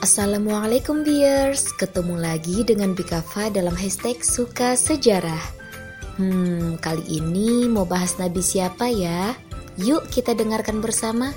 Assalamualaikum viewers, ketemu lagi dengan Bikafa dalam hashtag suka sejarah. Hmm, kali ini mau bahas nabi siapa ya? Yuk kita dengarkan bersama.